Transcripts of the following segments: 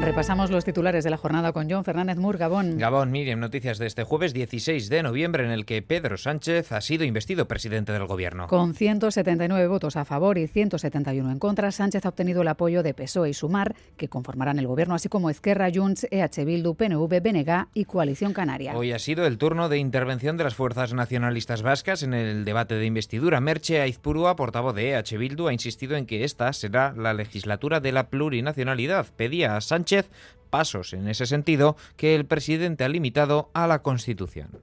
Repasamos los titulares de la jornada con John Fernández Mur, Gabón. Gabón, Miriam, noticias de este jueves 16 de noviembre en el que Pedro Sánchez ha sido investido presidente del gobierno. Con 179 votos a favor y 171 en contra, Sánchez ha obtenido el apoyo de PSOE y Sumar, que conformarán el gobierno, así como Ezquerra, Junts, EH Bildu, PNV, BNG y Coalición Canaria. Hoy ha sido el turno de intervención de las fuerzas nacionalistas vascas en el debate de investidura. Merche Aizpurua, portavoz de EH Bildu, ha insistido en que esta será la legislatura de la plurinacionalidad. Pedía a Sánchez pasos en ese sentido que el presidente ha limitado a la Constitución.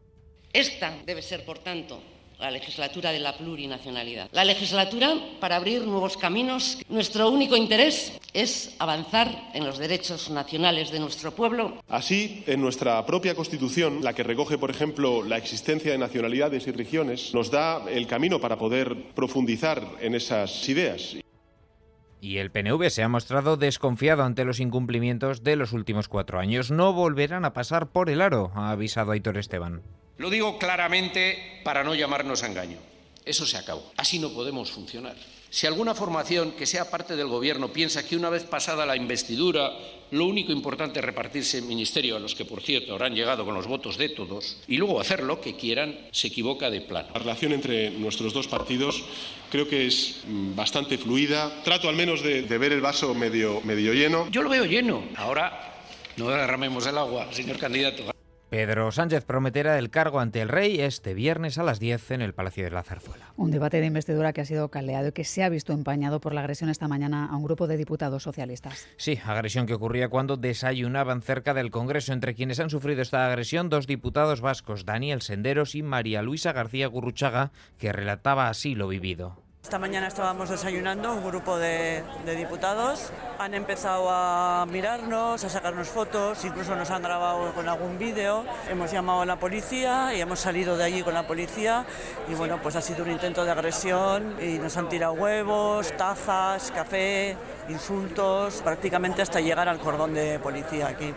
Esta debe ser, por tanto, la legislatura de la plurinacionalidad. La legislatura para abrir nuevos caminos. Nuestro único interés es avanzar en los derechos nacionales de nuestro pueblo. Así, en nuestra propia Constitución, la que recoge, por ejemplo, la existencia de nacionalidades y regiones, nos da el camino para poder profundizar en esas ideas. Y el PNV se ha mostrado desconfiado ante los incumplimientos de los últimos cuatro años. No volverán a pasar por el aro, ha avisado Aitor Esteban. Lo digo claramente para no llamarnos a engaño. Eso se acabó. Así no podemos funcionar. Si alguna formación que sea parte del Gobierno piensa que una vez pasada la investidura lo único importante es repartirse el ministerio, a los que, por cierto, habrán llegado con los votos de todos, y luego hacer lo que quieran, se equivoca de plano. La relación entre nuestros dos partidos creo que es mm, bastante fluida. Trato al menos de, de ver el vaso medio, medio lleno. Yo lo veo lleno. Ahora no derramemos el agua, señor candidato. Pedro Sánchez prometerá el cargo ante el rey este viernes a las 10 en el Palacio de la Zarzuela. Un debate de investidura que ha sido caldeado y que se ha visto empañado por la agresión esta mañana a un grupo de diputados socialistas. Sí, agresión que ocurría cuando desayunaban cerca del Congreso. Entre quienes han sufrido esta agresión, dos diputados vascos, Daniel Senderos y María Luisa García Gurruchaga, que relataba así lo vivido. Esta mañana estábamos desayunando un grupo de, diputados. Han empezado a mirarnos, a sacarnos fotos, incluso nos han grabado con algún vídeo. Hemos llamado a la policía y hemos salido de allí con la policía. Y bueno, pues ha sido un intento de agresión y nos han tirado huevos, tazas, café, insultos, prácticamente hasta llegar al cordón de policía aquí.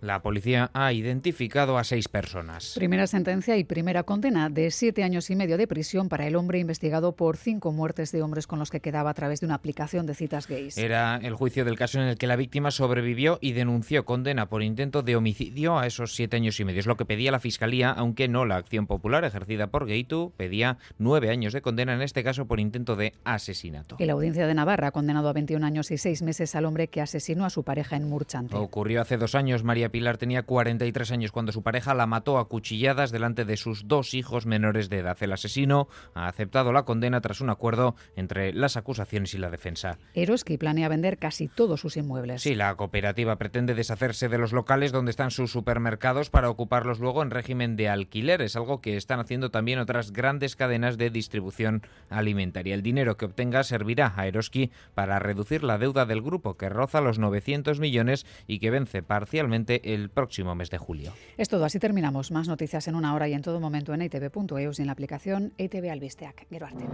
La policía ha identificado a seis personas. Primera sentencia y primera condena de siete años y medio de prisión para el hombre investigado por cinco muertes de hombres con los que quedaba a través de una aplicación de citas gays. Era el juicio del caso en el que la víctima sobrevivió y denunció condena por intento de homicidio a esos siete años y medio. Es lo que pedía la fiscalía, aunque no la acción popular ejercida por Gaitu pedía nueve años de condena, en este caso por intento de asesinato. Y la audiencia de Navarra ha condenado a 21 años y seis meses al hombre que asesinó a su pareja en Murchante. Ocurrió hace dos años. María Pilar tenía 43 años cuando su pareja la mató a cuchilladas delante de sus dos hijos menores de edad. El asesino ha aceptado la condena tras un acuerdo entre las acusaciones y la defensa. Eroski planea vender casi todos sus inmuebles. Sí, la cooperativa pretende deshacerse de los locales donde están sus supermercados para ocuparlos luego en régimen de alquiler. Es algo que están haciendo también otras grandes cadenas de distribución alimentaria. El dinero que obtenga servirá a Eroski para reducir la deuda del grupo, que roza los 900 millones y que vence parcialmente el próximo mes de julio. Es todo, así terminamos. Más noticias en una hora y en todo momento en itv.eus y en la aplicación ITV Albisteac. Gero arte.